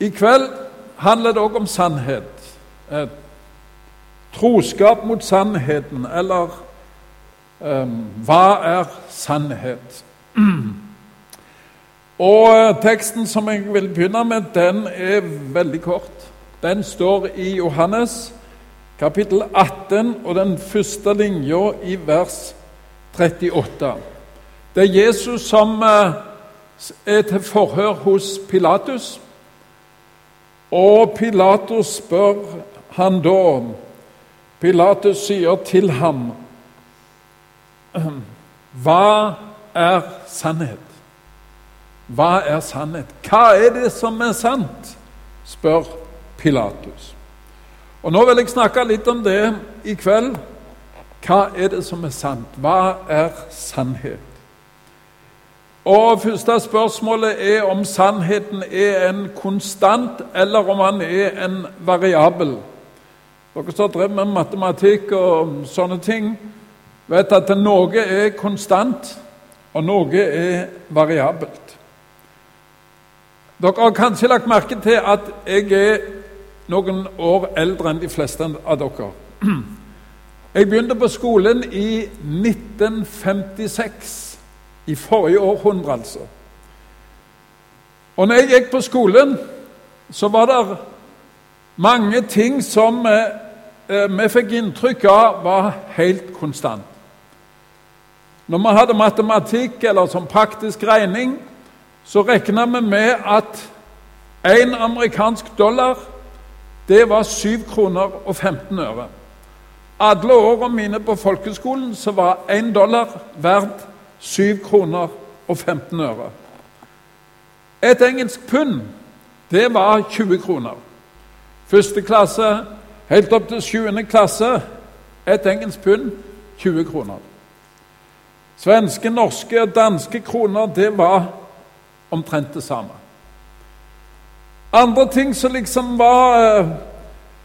I kveld handler det òg om sannhet. Eh, troskap mot sannheten, eller eh, hva er sannhet? Og eh, teksten som jeg vil begynne med, den er veldig kort. Den står i Johannes kapittel 18 og den første linja i vers 38. Det er Jesus som eh, er til forhør hos Pilatus. Og Pilatus spør han da Pilatus sier til ham Hva er sannhet? Hva er sannhet? Hva er det som er sant? spør Pilatus. Og Nå vil jeg snakke litt om det i kveld. Hva er det som er sant? Hva er sannhet? Og Første spørsmålet er om sannheten er en konstant, eller om han er en variabel. Dere som har drevet med matematikk og sånne ting, vet at noe er konstant, og noe er variabelt. Dere har kanskje lagt merke til at jeg er noen år eldre enn de fleste av dere. Jeg begynte på skolen i 1956. I forrige århundre, altså. Og når jeg gikk på skolen, så var det mange ting som eh, eh, vi fikk inntrykk av var helt konstant. Når vi hadde matematikk eller som praktisk regning, så regna vi med at én amerikansk dollar det var 7 kroner og 15 øre. Alle årene mine på folkeskolen så var én dollar verdt 7 kroner og 15 øre. Et engelsk pund, det var 20 kroner. Første klasse helt opp til 7. klasse et engelsk pund 20 kroner. Svenske, norske og danske kroner, det var omtrent det samme. Andre ting som liksom var eh,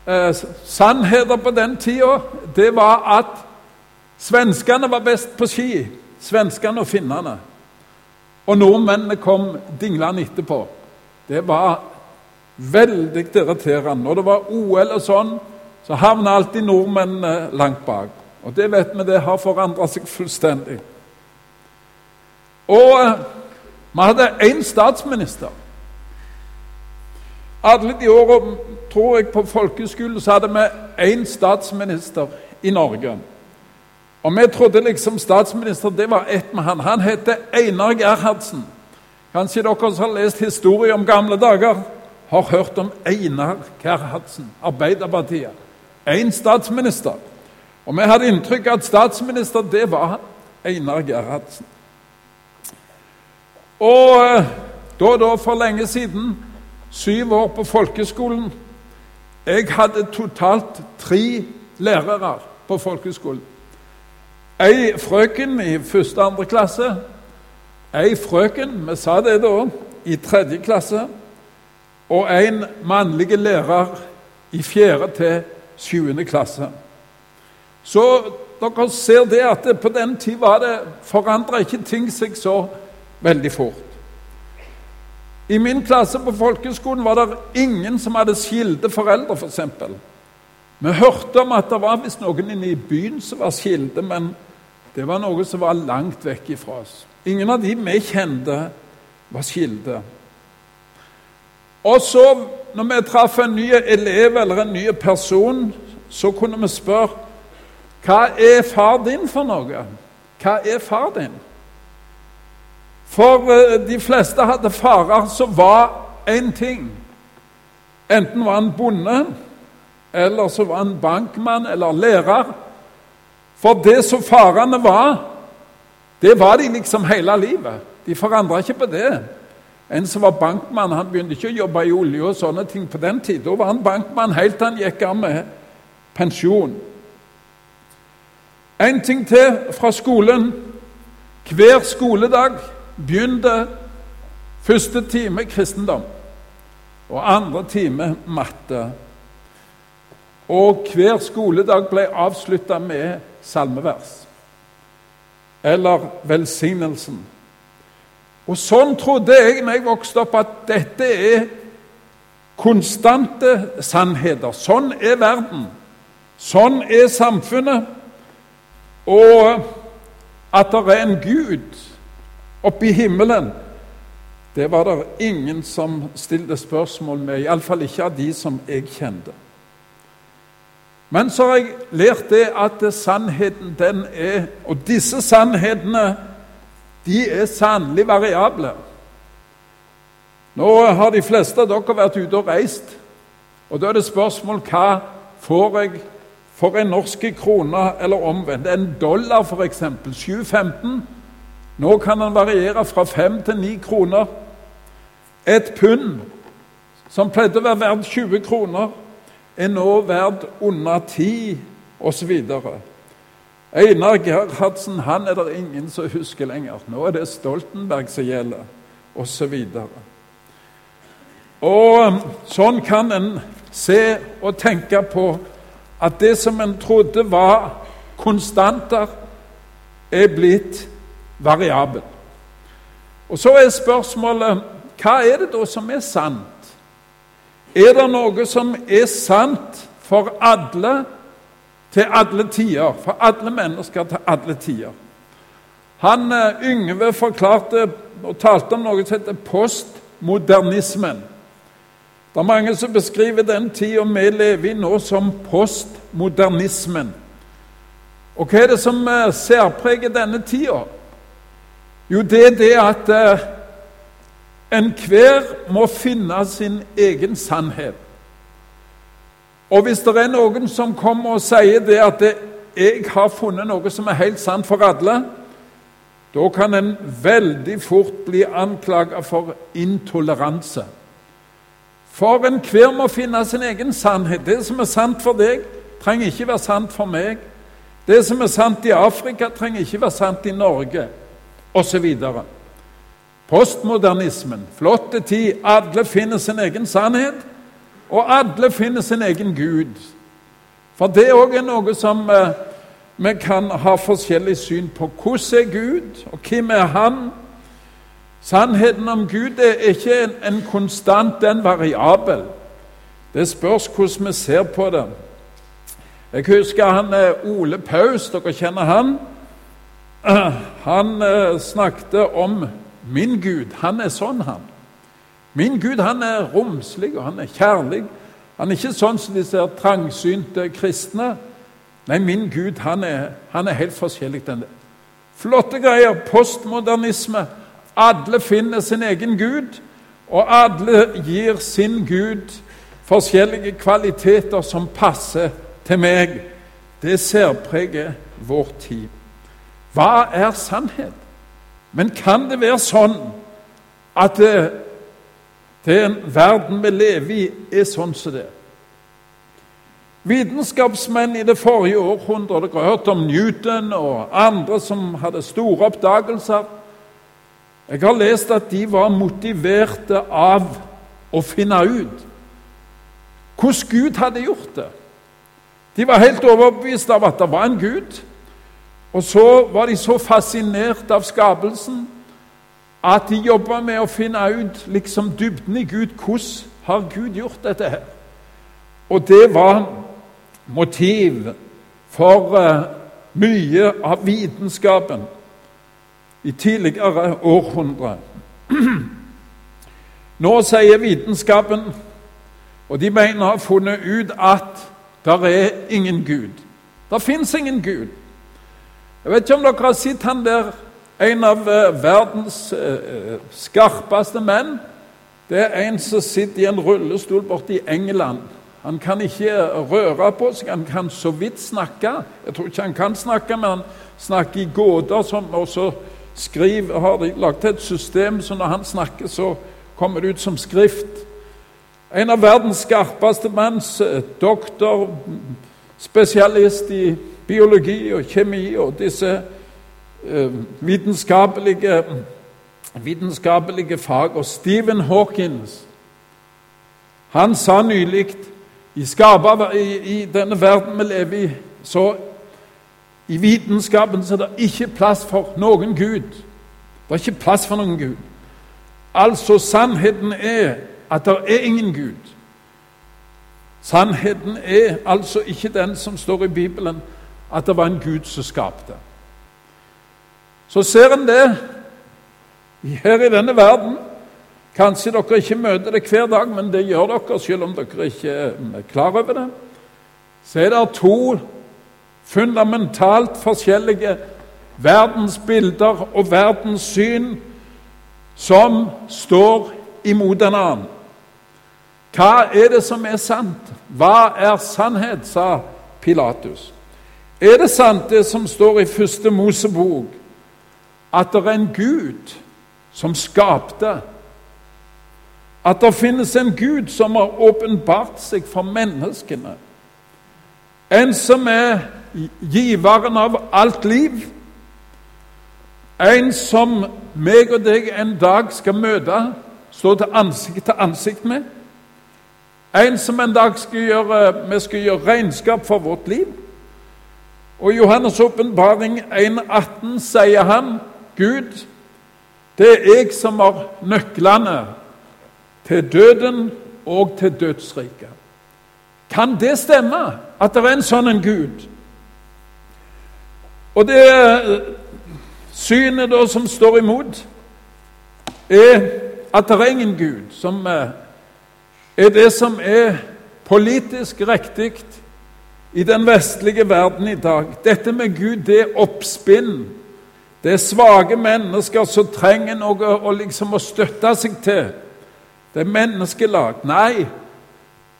eh, sannheter på den tida, det var at svenskene var best på ski svenskene og finnene. Og nordmennene kom dinglende etterpå. Det var veldig irriterende. Når det var OL og sånn, så havna alltid nordmennene langt bak. Og det vet vi, det har forandra seg fullstendig. Og eh, vi hadde én statsminister. Alle de åra, tror jeg, på folkeskolen så hadde vi én statsminister i Norge. Og vi trodde liksom statsminister det var ett med han. Han heter Einar Gerhardsen. Kanskje dere som har lest historie om gamle dager, har hørt om Einar Gerhardsen, Arbeiderpartiet. Én statsminister. Og vi hadde inntrykk av at statsminister det var Einar Gerhardsen. Og da og da for lenge siden, syv år på folkeskolen Jeg hadde totalt tre lærere på folkeskolen. Ei frøken i første og andre klasse, ei frøken, vi sa det da, i tredje klasse, og en mannlig lærer i fjerde til sjuende klasse. Så dere ser det at det på den tid var det forandra ikke ting seg så veldig fort. I min klasse på folkeskolen var det ingen som hadde skilde foreldre, f.eks. For vi hørte om at det var visst noen inne i byen som var skilde, men det var noe som var langt vekk ifra oss. Ingen av de vi kjente, var skilde. Og så, når vi traff en ny elev eller en ny person, så kunne vi spørre hva er far din for noe? Hva er far din? For eh, de fleste hadde farer som var én ting. Enten var han bonde, eller så var han bankmann eller lærer. For det som farene var, det var de liksom hele livet. De forandra ikke på det. En som var bankmann, han begynte ikke å jobbe i olje og sånne ting på den tid. Da var han bankmann helt til han gikk av med pensjon. En ting til fra skolen. Hver skoledag begynte første time kristendom og andre time matte. Og hver skoledag ble avslutta med salmevers. Eller velsignelsen. Og sånn trodde jeg når jeg vokste opp, at dette er konstante sannheter. Sånn er verden. Sånn er samfunnet. Og at det er en Gud oppe i himmelen, det var det ingen som stilte spørsmål med, iallfall ikke av de som jeg kjente. Men så har jeg lært det at sannheten, den er Og disse sannhetene, de er sannelig variable. Nå har de fleste av dere vært ute og reist, og da er det spørsmål hva får jeg for en norsk krone, eller omvendt. En dollar, f.eks. 7,15. Nå kan den variere fra 5 til 9 kroner. Et pund, som pleide å være verdt 20 kroner, er nå verdt under ti, osv. Einar Gerhardsen han er det ingen som husker lenger. Nå er det Stoltenberg som gjelder, osv. Og um, sånn kan en se og tenke på at det som en trodde var konstanter, er blitt variabel. Og Så er spørsmålet hva er det da som er sant? Er det noe som er sant for alle til alle tider? For alle mennesker til alle tider? Han uh, Yngve forklarte og talte om noe som heter postmodernismen. Det er mange som beskriver den tida vi lever i nå, som postmodernismen. Og hva er det som eh, særpreger denne tida? Jo, det er det at eh, enhver må finne sin egen sannhet. Og hvis det er noen som kommer og sier det at det, 'jeg har funnet noe som er helt sant for alle', da kan en veldig fort bli anklaget for intoleranse. For enhver må finne sin egen sannhet. Det som er sant for deg, trenger ikke være sant for meg. Det som er sant i Afrika, trenger ikke være sant i Norge, osv. Postmodernismen, flotte tid. Alle finner sin egen sannhet, og alle finner sin egen Gud. For det òg er noe som eh, vi kan ha forskjellig syn på. Hvordan er Gud, og hvem er Han? Sannheten om Gud er ikke en, en konstant, det er en variabel. Det spørs hvordan vi ser på det. Jeg husker han eh, Ole Paus, dere kjenner han. Han eh, snakket om min Gud. Han er sånn, han. Min Gud han er romslig og han er kjærlig. Han er ikke sånn som disse trangsynte kristne. Nei, min Gud han er, han er helt forskjellig enn det. Flotte greier. Postmodernisme. Alle finner sin egen Gud, og alle gir sin Gud forskjellige kvaliteter som passer til meg. Det særpreger vår tid. Hva er sannhet? Men kan det være sånn at det, den verden vi lever i, er sånn som det? Vitenskapsmenn i det forrige århundret Dere har hørt om Newton og andre som hadde store oppdagelser. Jeg har lest at de var motiverte av å finne ut hvordan Gud hadde gjort det. De var helt overbevist av at det var en Gud. Og så var de så fascinert av skapelsen at de jobba med å finne ut liksom dybden i Gud. Hvordan har Gud gjort dette her? Og det var motiv for uh, mye av vitenskapen i tidligere århundre. Nå sier vitenskapen, og de mener å ha funnet ut at det er ingen Gud. Det fins ingen Gud. Jeg vet ikke om dere har sett han der, en av eh, verdens eh, skarpeste menn. Det er en som sitter i en rullestol borte i England. Han kan ikke røre på seg, han kan så vidt snakke. Jeg tror ikke han kan snakke, men han snakker i gåter. Som, og så skriver, har de lagt et system så når han snakker, så kommer det ut som skrift. En av verdens skarpeste manns eh, doktor, spesialist i biologi og kjemi og disse eh, vitenskapelige, vitenskapelige fag. Og Stephen Hawkins han sa nylig i, i, i denne verden vi lever i, så i vitenskapen så er det ikke plass for noen Gud. Det er ikke plass for noen Gud. Altså, sannheten er at det er ingen Gud. Sannheten er altså ikke den som står i Bibelen, at det var en Gud som skapte. Så ser en det her i denne verden. Kanskje dere ikke møter det hver dag, men det gjør dere selv om dere ikke er klar over det. Så er det to fundamentalt forskjellige verdensbilder og verdenssyn som står imot en annen. Hva er det som er sant? Hva er sannhet, sa Pilatus. Er det sant, det som står i første Mosebok, at det er en Gud som skapte? At det finnes en Gud som har åpenbart seg for menneskene? En som er giveren av alt liv? En som meg og deg en dag skal møte, stå til ansikt til ansikt med? En som en dag skal gjøre, vi skal gjøre regnskap for vårt liv? Og I Johannes' åpenbaring 1,18 sier han, Gud, det er jeg som har nøklene til døden og til dødsriket. Kan det stemme at det er en sånn en Gud? Og det synet da som står imot, er at det er ingen Gud, som eh, er det som er politisk riktig i den vestlige verden i dag. Dette med Gud, det er oppspinn. Det er svake mennesker som trenger noe å, liksom, å støtte seg til. Det er menneskelag. Nei,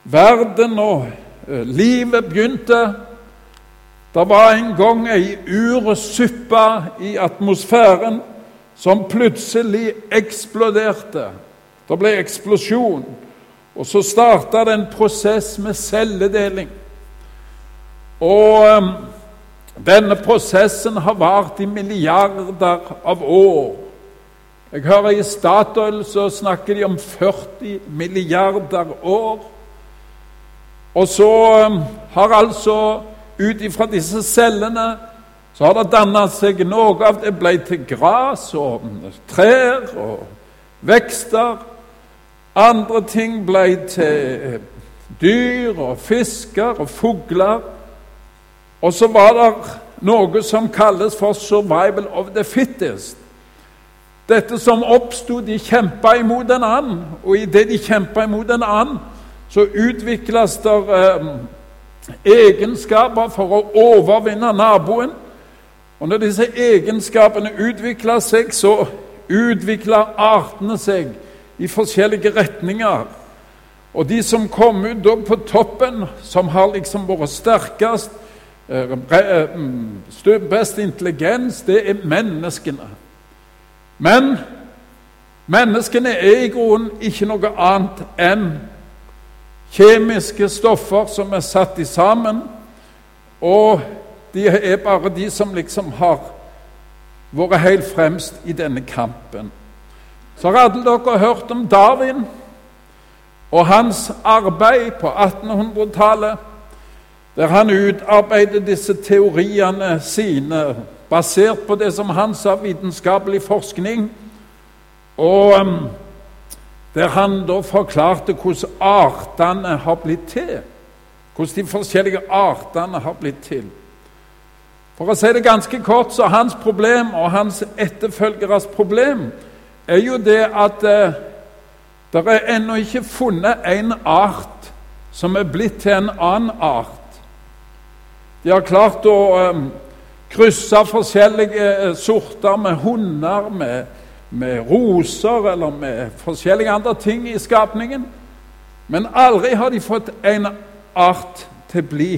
verden og uh, livet begynte. Det var en gang ei uresuppe i atmosfæren som plutselig eksploderte. Det ble eksplosjon. Og så starta det en prosess med celledeling. Og um, denne prosessen har vart i milliarder av år. Jeg hører I Statoil så snakker de om 40 milliarder år. Og så um, har altså ut ifra disse cellene så har det danna seg noe av det ble til gras og trær og vekster. Andre ting ble til dyr og fisker og fugler. Og så var det noe som kalles for 'survival of the fittest'. Dette som oppsto, de kjempa imot en annen, og idet de kjempa imot en annen, så utvikles det eh, egenskaper for å overvinne naboen. Og når disse egenskapene utvikler seg, så utvikler artene seg i forskjellige retninger. Og de som kom ut da på toppen, som har liksom vært sterkest, best intelligens, det er menneskene. Men menneskene er i grunnen ikke noe annet enn kjemiske stoffer som er satt i sammen, og de er bare de som liksom har vært helt fremst i denne kampen. Så har alle dere hørt om Darwin og hans arbeid på 1800-tallet, der han utarbeidet disse teoriene sine basert på det som han sa vitenskapelig forskning, og um, der han da forklarte hvordan artene har blitt til. Hvordan de forskjellige artene har blitt til. For å si det ganske kort, så hans problem og hans etterfølgeres problem er jo det at eh, det er ennå ikke funnet en art som er blitt til en annen art. De har klart å um, krysse forskjellige eh, sorter med hunder, med, med roser eller med forskjellige andre ting i skapningen. Men aldri har de fått en art til å bli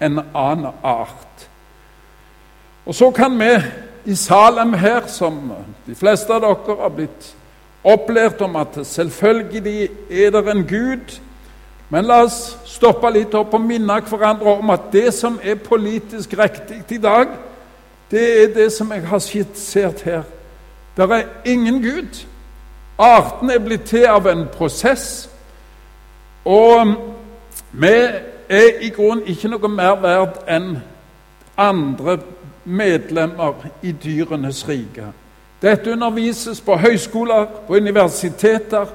en annen art. Og så kan vi i Salem her, som de fleste av dere har blitt opplært om at selvfølgelig er det en Gud. Men la oss stoppe litt opp og minne hverandre om at det som er politisk riktig i dag, det er det som jeg har skissert her. Det er ingen Gud. Arten er blitt til av en prosess. Og vi er i grunnen ikke noe mer verd enn andre medlemmer i dyrenes rike. Dette undervises på høyskoler, på universiteter,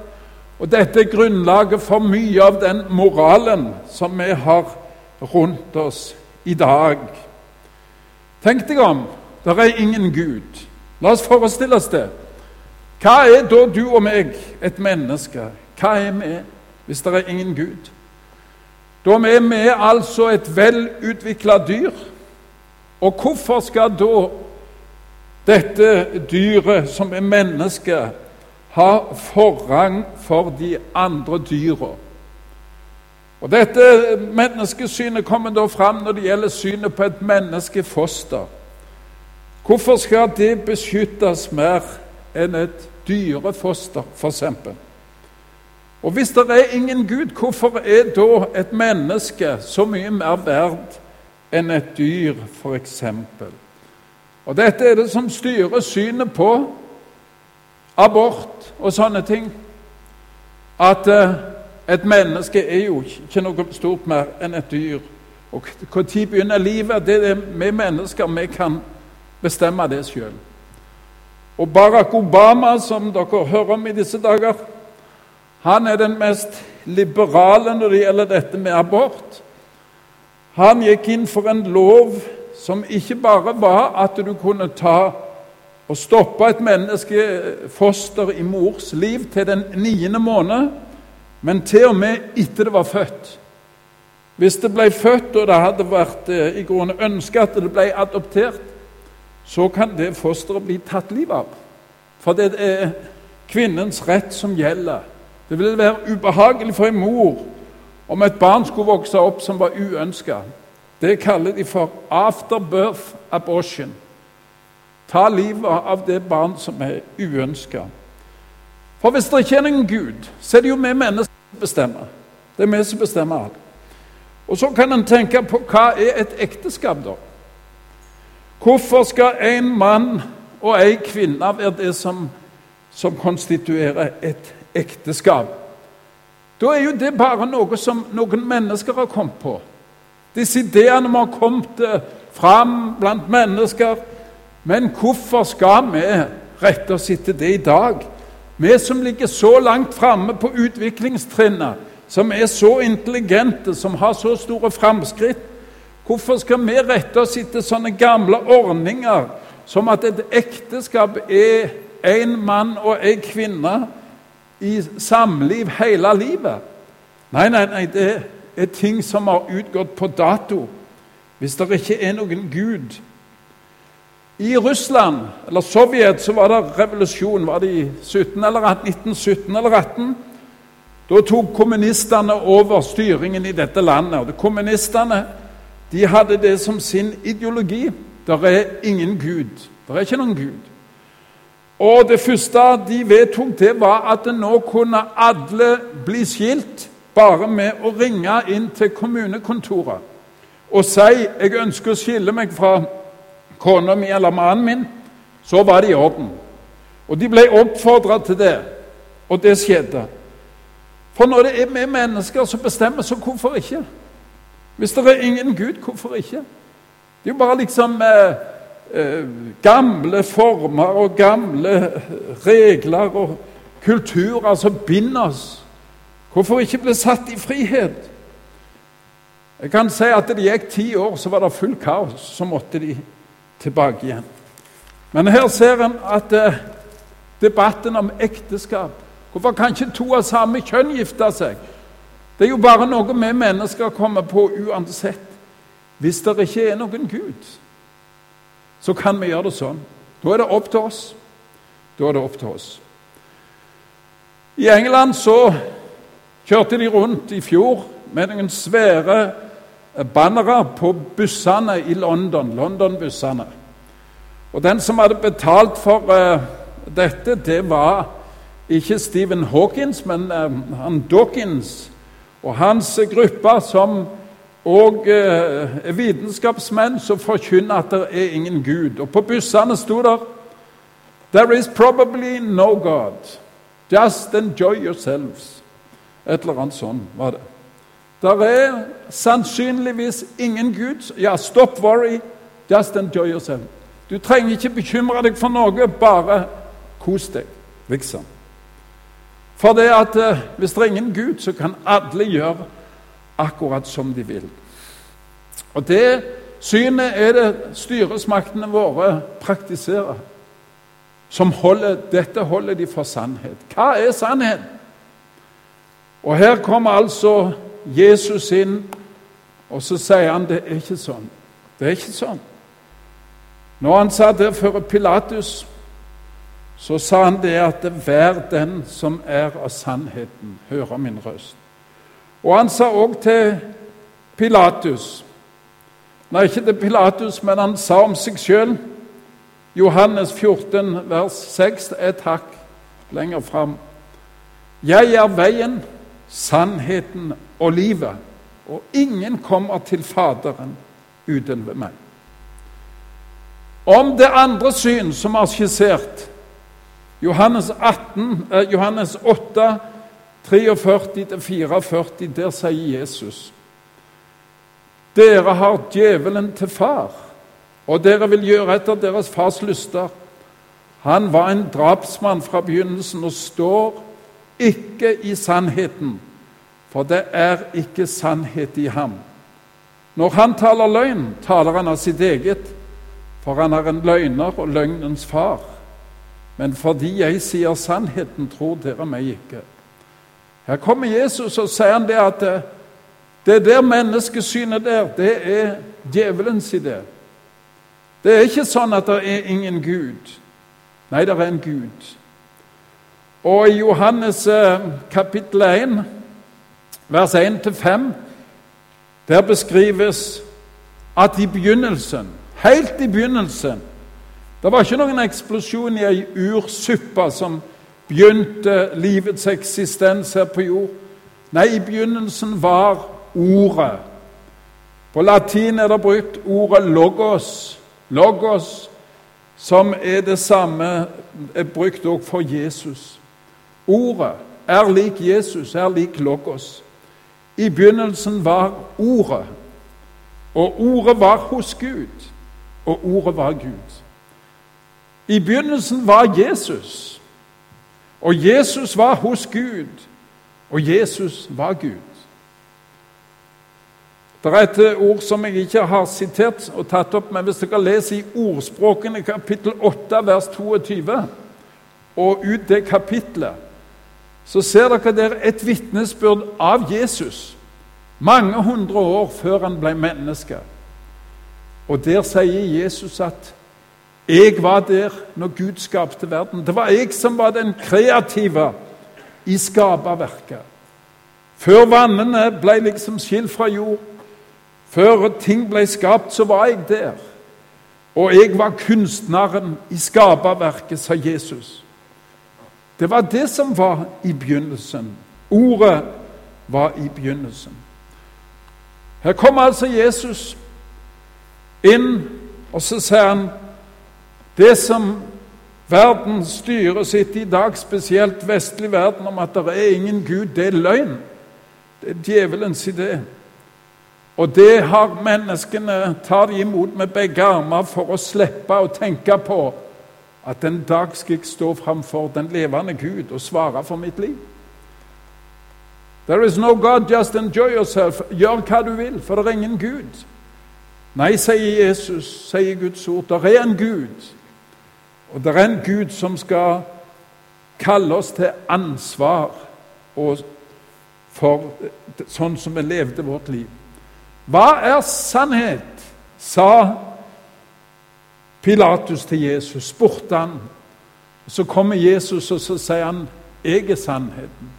Og dette er grunnlaget for mye av den moralen som vi har rundt oss i dag. Tenk deg om. Det er ingen Gud. La oss forestille oss det. Hva er da du og meg, et menneske? Hva er vi hvis det er ingen Gud? Da er vi altså et velutvikla dyr. Og hvorfor skal da dette dyret, som er menneske, ha forrang for de andre dyra? Og Dette menneskesynet kommer da fram når det gjelder synet på et menneskefoster. Hvorfor skal det beskyttes mer enn et dyrefoster, f.eks.? Og hvis det er ingen Gud, hvorfor er da et menneske så mye mer verd enn et dyr, f.eks.? Og dette er det som styrer synet på abort og sånne ting. At uh, et menneske er jo ikke noe stort mer enn et dyr. Og Når begynner livet? Det er vi mennesker vi kan bestemme det sjøl. Og Barack Obama, som dere hører om i disse dager, han er den mest liberale når det gjelder dette med abort. Han gikk inn for en lov som ikke bare var at du kunne ta og stoppe et menneskefoster i mors liv til den niende måned, men til og med etter det var født. Hvis det ble født, og det hadde vært eh, i grunnen ønska at det ble adoptert, så kan det fosteret bli tatt livet av. For det er kvinnens rett som gjelder. Det ville være ubehagelig for en mor om et barn skulle vokse opp som var uønska. Det kaller de for afterbirth abortion. Ta livet av det barn som er uønska. For hvis det ikke er noen Gud, så er det jo vi mennesker som bestemmer. Det er vi som bestemmer alt. Og så kan en tenke på hva er et ekteskap, da? Hvorfor skal en mann og ei kvinne være det som, som konstituerer et ekteskap? Da er jo det bare noe som noen mennesker har kommet på. Disse ideene har kommet fram blant mennesker. Men hvorfor skal vi rette oss etter det i dag? Vi som ligger så langt framme på utviklingstrinnet, som er så intelligente, som har så store framskritt, hvorfor skal vi rette oss etter sånne gamle ordninger som at et ekteskap er en mann og en kvinne i samliv hele livet? Nei, nei, nei, det er ting som har utgått på dato. Hvis det ikke er noen Gud i Russland, eller Sovjet, så var det revolusjon. Var det i 17 eller 18, 1917 eller 18? Da tok kommunistene over styringen i dette landet. og Kommunistene de hadde det som sin ideologi. Det er ingen Gud. Det er ikke noen Gud. Og Det første de vedtok, det var at nå kunne alle bli skilt bare med å ringe inn til kommunekontoret og si 'Jeg ønsker å skille meg fra kona mi eller mannen min, så var det i orden. Og de ble oppfordra til det, og det skjedde. For når det er vi mennesker som bestemmer, så hvorfor ikke? Hvis det er ingen Gud, hvorfor ikke? Det er jo bare liksom eh, eh, gamle former og gamle regler og kulturer som binder oss. Hvorfor ikke bli satt i frihet? Jeg kan si at det gikk ti år, så var det full kaos. Så måtte de tilbake igjen. Men her ser en at eh, debatten om ekteskap Hvorfor kan ikke to av samme kjønn gifte seg? Det er jo bare noe vi mennesker kommer på uansett. Hvis det ikke er noen Gud, så kan vi gjøre det sånn. Da er det opp til oss. Da er det opp til oss. I England så kjørte de rundt i fjor med noen svære bannere på bussene i London, London-bussene. Og den som hadde betalt for uh, dette, det var ikke Stephen Hawkins, men uh, han Dawkins og hans gruppe, som òg uh, vitenskapsmenn som forkynner at det er ingen Gud. Og på bussene sto det There is probably no God. Just enjoy yourselves. Et eller annet sånt var det. Der er sannsynligvis ingen Gud. Ja, stop worry. Just enjoy yourself. Du trenger ikke bekymre deg for noe, bare kos deg, liksom. For det at eh, hvis det er ingen Gud, så kan alle gjøre akkurat som de vil. Og det synet er det styresmaktene våre praktiserer. Som holder, dette holder de for sannhet. Hva er sannhet? Og her kommer altså Jesus inn, og så sier han det er ikke sånn. Det er ikke sånn. Når han sa det for Pilatus, så sa han det at 'vær den som er av sannheten, hører min røst. Og han sa òg til Pilatus Nei, ikke til Pilatus, men han sa om seg sjøl Johannes 14, vers 6, et hakk lenger fram. Jeg er veien, sannheten og livet, og ingen kommer til Faderen uten ved meg. Om det andre syn som er skissert, Johannes, 18, eh, Johannes 8, 43-44, der sier Jesus Dere har djevelen til far, og dere vil gjøre etter deres fars lyster. Han var en drapsmann fra begynnelsen og står ikke i sannheten, for det er ikke sannhet i ham. Når han taler løgn, taler han av sitt eget, for han er en løgner og løgnens far. Men fordi jeg sier sannheten, tror dere meg ikke. Her kommer Jesus og sier han det at eh, det der menneskesynet der, det er djevelens idé. Det er ikke sånn at det er ingen Gud. Nei, det er en Gud. Og i Johannes eh, kapittel 1, vers 1-5, der beskrives at i begynnelsen, helt i begynnelsen Det var ikke noen eksplosjon i ei ursuppe som begynte livets eksistens her på jord. Nei, i begynnelsen var Ordet. På latin er det brukt ordet 'logos'. Logos, som er det samme, er brukt også for Jesus. Ordet er lik Jesus, er lik logos. I begynnelsen var Ordet, og Ordet var hos Gud, og Ordet var Gud. I begynnelsen var Jesus, og Jesus var hos Gud, og Jesus var Gud. Det er et ord som jeg ikke har sitert og tatt opp, men hvis dere leser i Ordspråkene kapittel 8, vers 22, og ut det kapitlet, så ser dere der et vitnesbyrd av Jesus mange hundre år før han ble menneske. Og der sier Jesus at 'Jeg var der når Gud skapte verden'. Det var jeg som var den kreative i skaperverket. Før vannene ble liksom skilt fra jord, før ting ble skapt, så var jeg der. Og jeg var kunstneren i skaperverket, sa Jesus. Det var det som var i begynnelsen. Ordet var i begynnelsen. Her kommer altså Jesus inn, og så sier han det som verden styrer sitt i dag, spesielt vestlig verden, om at det er ingen Gud, det er løgn. Det er djevelens idé. Og det har menneskene tar de imot med begge armer for å slippe å tenke på at en dag skal jeg stå framfor den levende Gud og svare for mitt liv. There is no God, just enjoy yourself. Gjør hva du vil, for det er ingen Gud. Nei, sier Jesus, sier Guds ord, det er en Gud. Og det er en Gud som skal kalle oss til ansvar for sånn som vi levde vårt liv. Hva er sannhet? sa Pilatus til Jesus, spurte han. Så kommer Jesus, og så sier han, 'Jeg er sannheten'.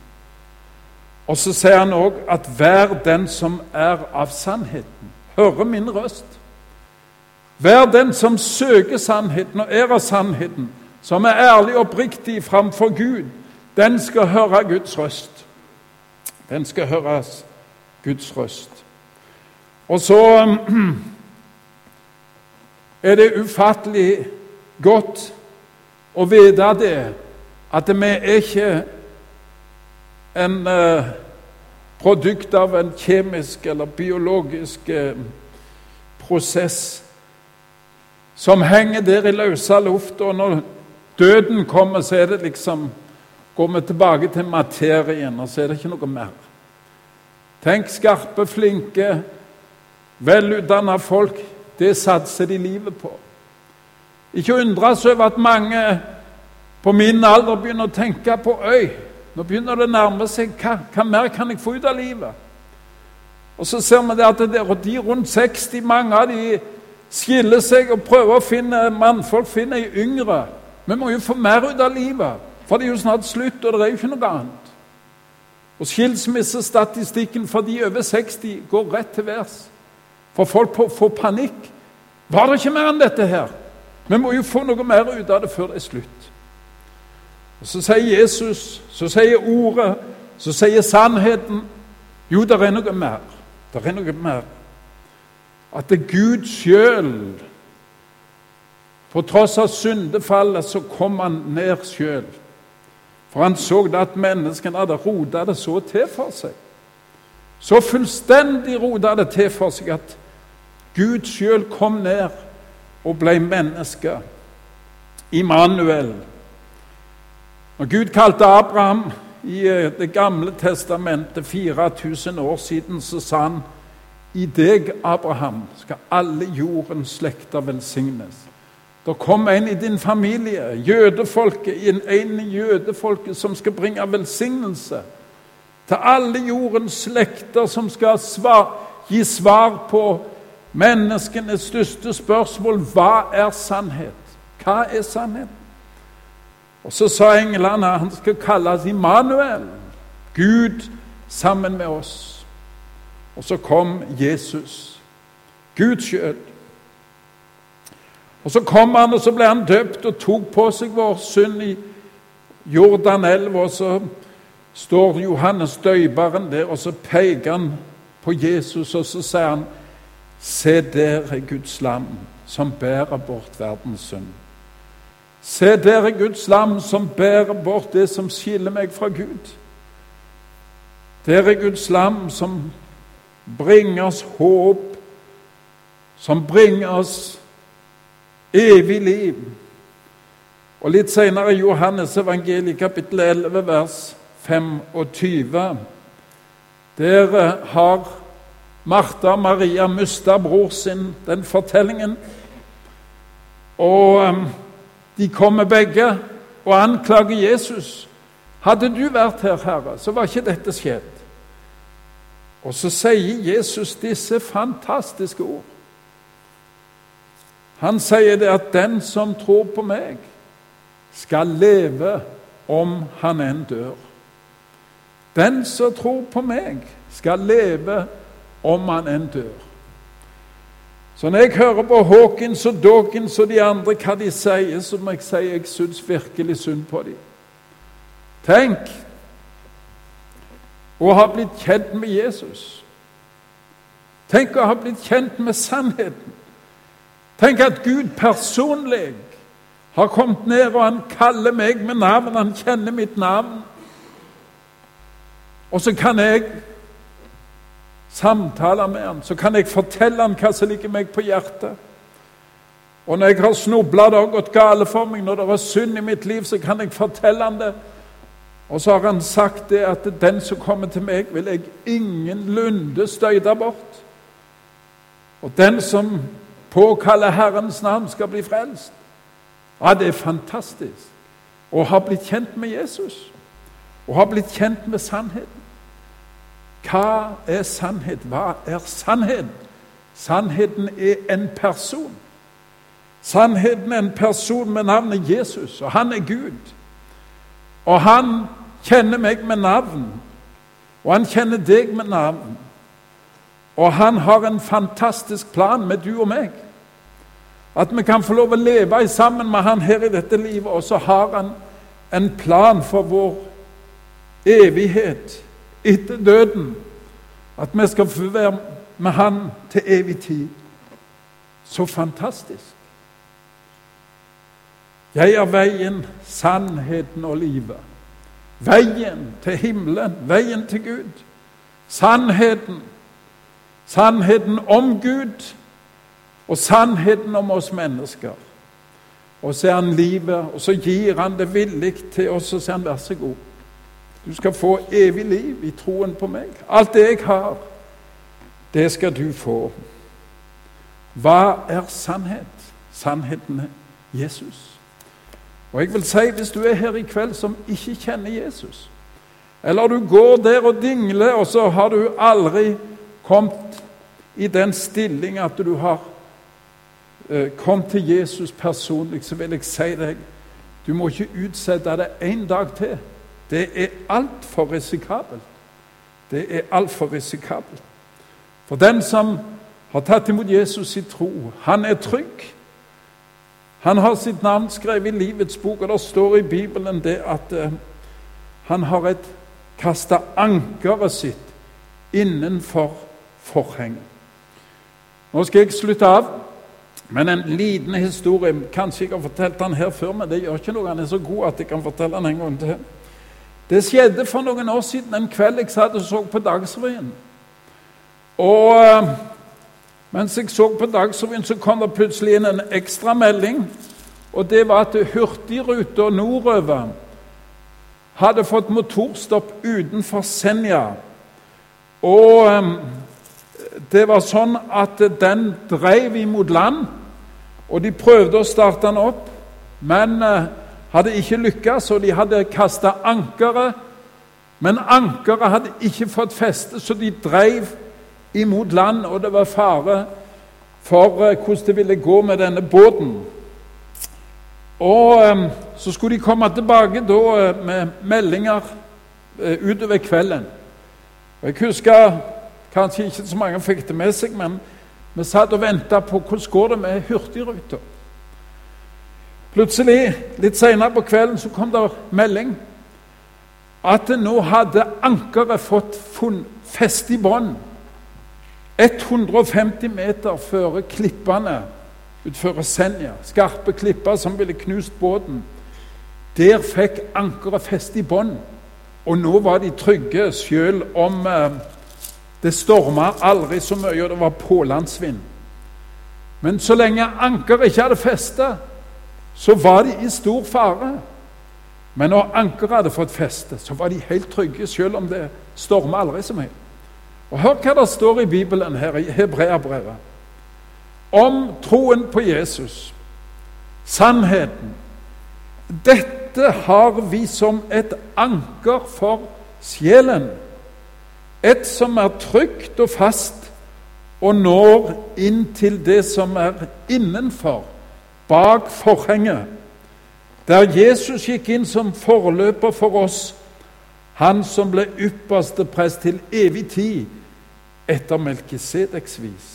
Og så sier han òg at 'vær den som er av sannheten, hører min røst'. Vær den som søker sannheten og er av sannheten, som er ærlig og oppriktig framfor Gud, den skal høre Guds røst. Den skal høres Guds røst. Og så er det ufattelig godt å vite det, at vi er ikke en uh, produkt av en kjemisk eller biologisk uh, prosess som henger der i løse luft, og når døden kommer, så er det liksom går vi tilbake til materien, og så er det ikke noe mer. Tenk skarpe, flinke, velutdanna folk. Det satser de livet på. Ikke undres over at mange på min alder begynner å tenke på øy. Nå begynner det å nærme seg. Hva, hva mer kan jeg få ut av livet? Og så ser vi det at det de rundt 60, mange av de skiller seg og prøver å finne mannfolk finner ei yngre. Vi må jo få mer ut av livet, for det er jo snart slutt, og det er jo ikke noe annet. Og Skilsmissestatistikken for de over 60 går rett til værs. For folk får panikk. Var det ikke mer enn dette her? Vi må jo få noe mer ut av det før det er slutt. Og Så sier Jesus, så sier Ordet, så sier sannheten Jo, det er noe mer. Det er noe mer. At det er Gud sjøl På tross av syndefallet så kom han ned sjøl. For han så det at menneskene hadde rota det så til for seg. Så fullstendig rota det til for seg at Gud sjøl kom ned og ble menneske. Immanuel. Når Gud kalte Abraham i eh, Det gamle testamentet 4000 år siden, så sa han i deg, Abraham, skal alle jordens slekter velsignes. Det kom en i din familie, jødefolket, en, en i jødefolket som skal bringe velsignelse til alle jordens slekter, som skal svar, gi svar på menneskenes største spørsmål hva er sannhet? Hva er sannhet? Og Så sa englene han skal kalles Immanuel, Gud sammen med oss. Og så kom Jesus, Gud sjøl. Og Så kom han, og så ble han døpt og tok på seg vår synd i Jordanelva. Og så står Johannes døyperen der, og så peker han på Jesus, og så sier han Se, der er Guds lam som bærer bort verdens synd. Se, der er Guds lam som bærer bort det som skiller meg fra Gud. Der er Guds lam som bringer oss håp, som bringer oss evig liv. Og Litt senere i Johannes evangeliet kapittel 11, vers 25. Der har Martha Maria mista bror sin, den fortellingen. Og um, de kommer begge og anklager Jesus. Hadde du vært her, Herre, så var ikke dette skjedd. Og så sier Jesus disse fantastiske ord. Han sier det at 'den som tror på meg, skal leve om han enn dør'. Den som tror på meg, skal leve om han enn dør. Så når jeg hører på Hawkins og Dawkins og de andre hva de sier, så må jeg si jeg syns virkelig synd på dem. Tenk å ha blitt kjent med Jesus. Tenk å ha blitt kjent med sannheten. Tenk at Gud personlig har kommet ned, og han kaller meg med navn. Han kjenner mitt navn. Og så kan jeg samtale med han, så kan jeg fortelle han hva som ligger meg på hjertet. Og når jeg har snubla og gått gale for meg, når det er synd i mitt liv, så kan jeg fortelle han det. Og så har han sagt det at den som kommer til meg, vil jeg ingenlunde støyte bort. Og den som påkaller Herrens navn, skal bli frelst. Ja, det er fantastisk å ha blitt kjent med Jesus. Å ha blitt kjent med sannheten. Hva er sannhet? Hva er sannhet? Sannheten er en person. Sannheten er en person med navnet Jesus, og han er Gud. Og han kjenner meg med navn, og han kjenner deg med navn. Og han har en fantastisk plan med du og meg. At vi kan få lov å leve sammen med han her i dette livet, og så har han en plan for vår evighet etter døden. At vi skal få være med Han til evig tid. Så fantastisk. Jeg er veien, sannheten og livet. Veien til himmelen, veien til Gud. Sannheten. Sannheten om Gud og sannheten om oss mennesker. Og så er han livet, og så gir han det villig til oss, og så sier han vær så god. Du skal få evig liv i troen på meg. Alt det jeg har, det skal du få. Hva er sannhet? Sannheten er Jesus. Og jeg vil si, hvis du er her i kveld som ikke kjenner Jesus, eller du går der og dingler, og så har du aldri kommet i den stilling at du har eh, kommet til Jesus personlig, så vil jeg si deg du må ikke utsette det en dag til. Det er altfor risikabelt. Det er altfor risikabelt. For den som har tatt imot Jesus i tro, han er trygg. Han har sitt navn skrevet i livets bok, og det står i Bibelen det at eh, han har et kasta ankeret sitt innenfor forhenget. Nå skal jeg slutte av, men en liten historie Kanskje jeg har fortalt den her før, men det gjør ikke noe. Han er så god at jeg kan fortelle den en gang til. Det skjedde for noen år siden en kveld jeg satt og så på Dagsrevyen. Og uh, mens jeg så på Dagsrevyen, så kom det plutselig inn en ekstra melding. Og det var at Hurtigruta nordover hadde fått motorstopp utenfor Senja. Og um, det var sånn at den drev imot land, og de prøvde å starte den opp, men uh, hadde ikke lykkes, og de hadde kasta ankeret. Men ankeret hadde ikke fått feste, så de drev imot land, og det var fare for uh, hvordan det ville gå med denne båten. Og um, så skulle de komme tilbake da uh, med meldinger utover kvelden. Jeg husker kanskje ikke så mange fikk det med seg, men vi satt og venta på hvordan går det med Hurtigruta. Plutselig, litt senere på kvelden, så kom det melding at nå hadde ankeret fått feste i bånn. 150 meter før klippene utfor Senja, skarpe klipper som ville knust båten. Der fikk ankeret feste i bånn, og nå var de trygge, selv om eh, det storma aldri så mye, og det var pålandsvind. Men så lenge ankeret ikke hadde feste, så var de i stor fare. Men når ankeret hadde fått feste, så var de helt trygge, selv om det storma aldri så mye. Og Hør hva det står i Bibelen her, i Hebreabrevet, om troen på Jesus. Sannheten. Dette har vi som et anker for sjelen. Et som er trygt og fast og når inn til det som er innenfor, bak forhenget. Der Jesus gikk inn som forløper for oss, han som ble ypperste prest til evig tid etter Melkisedeks vis.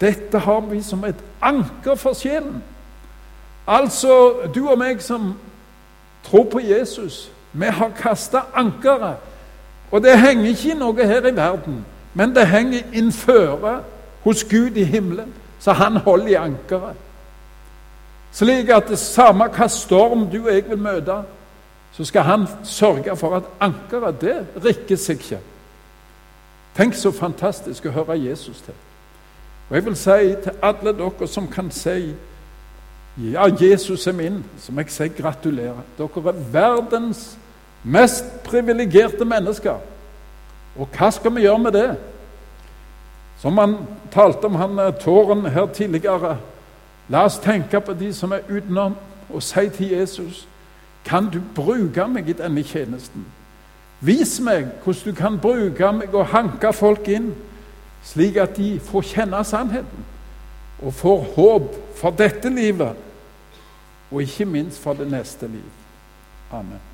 Dette har vi som et anker for sjelen. Altså, du og meg som tror på Jesus, vi har kasta ankeret. Og det henger ikke i noe her i verden, men det henger innføre hos Gud i himmelen, så han holder i ankeret. Slik at det samme hva storm du og jeg vil møte, så skal han sørge for at ankeret, det rikker seg ikke. Tenk så fantastisk å høre Jesus til. Og Jeg vil si til alle dere som kan si ja, Jesus er min, som jeg sier gratulerer. Dere er verdens mest privilegerte mennesker. Og hva skal vi gjøre med det? Som han talte om han eh, tåren her tidligere. La oss tenke på de som er utenom, og si til Jesus Kan du bruke meg i denne tjenesten? Vis meg hvordan du kan bruke meg og hanke folk inn slik at de får kjenne sannheten og får håp for dette livet, og ikke minst for det neste liv. Amen.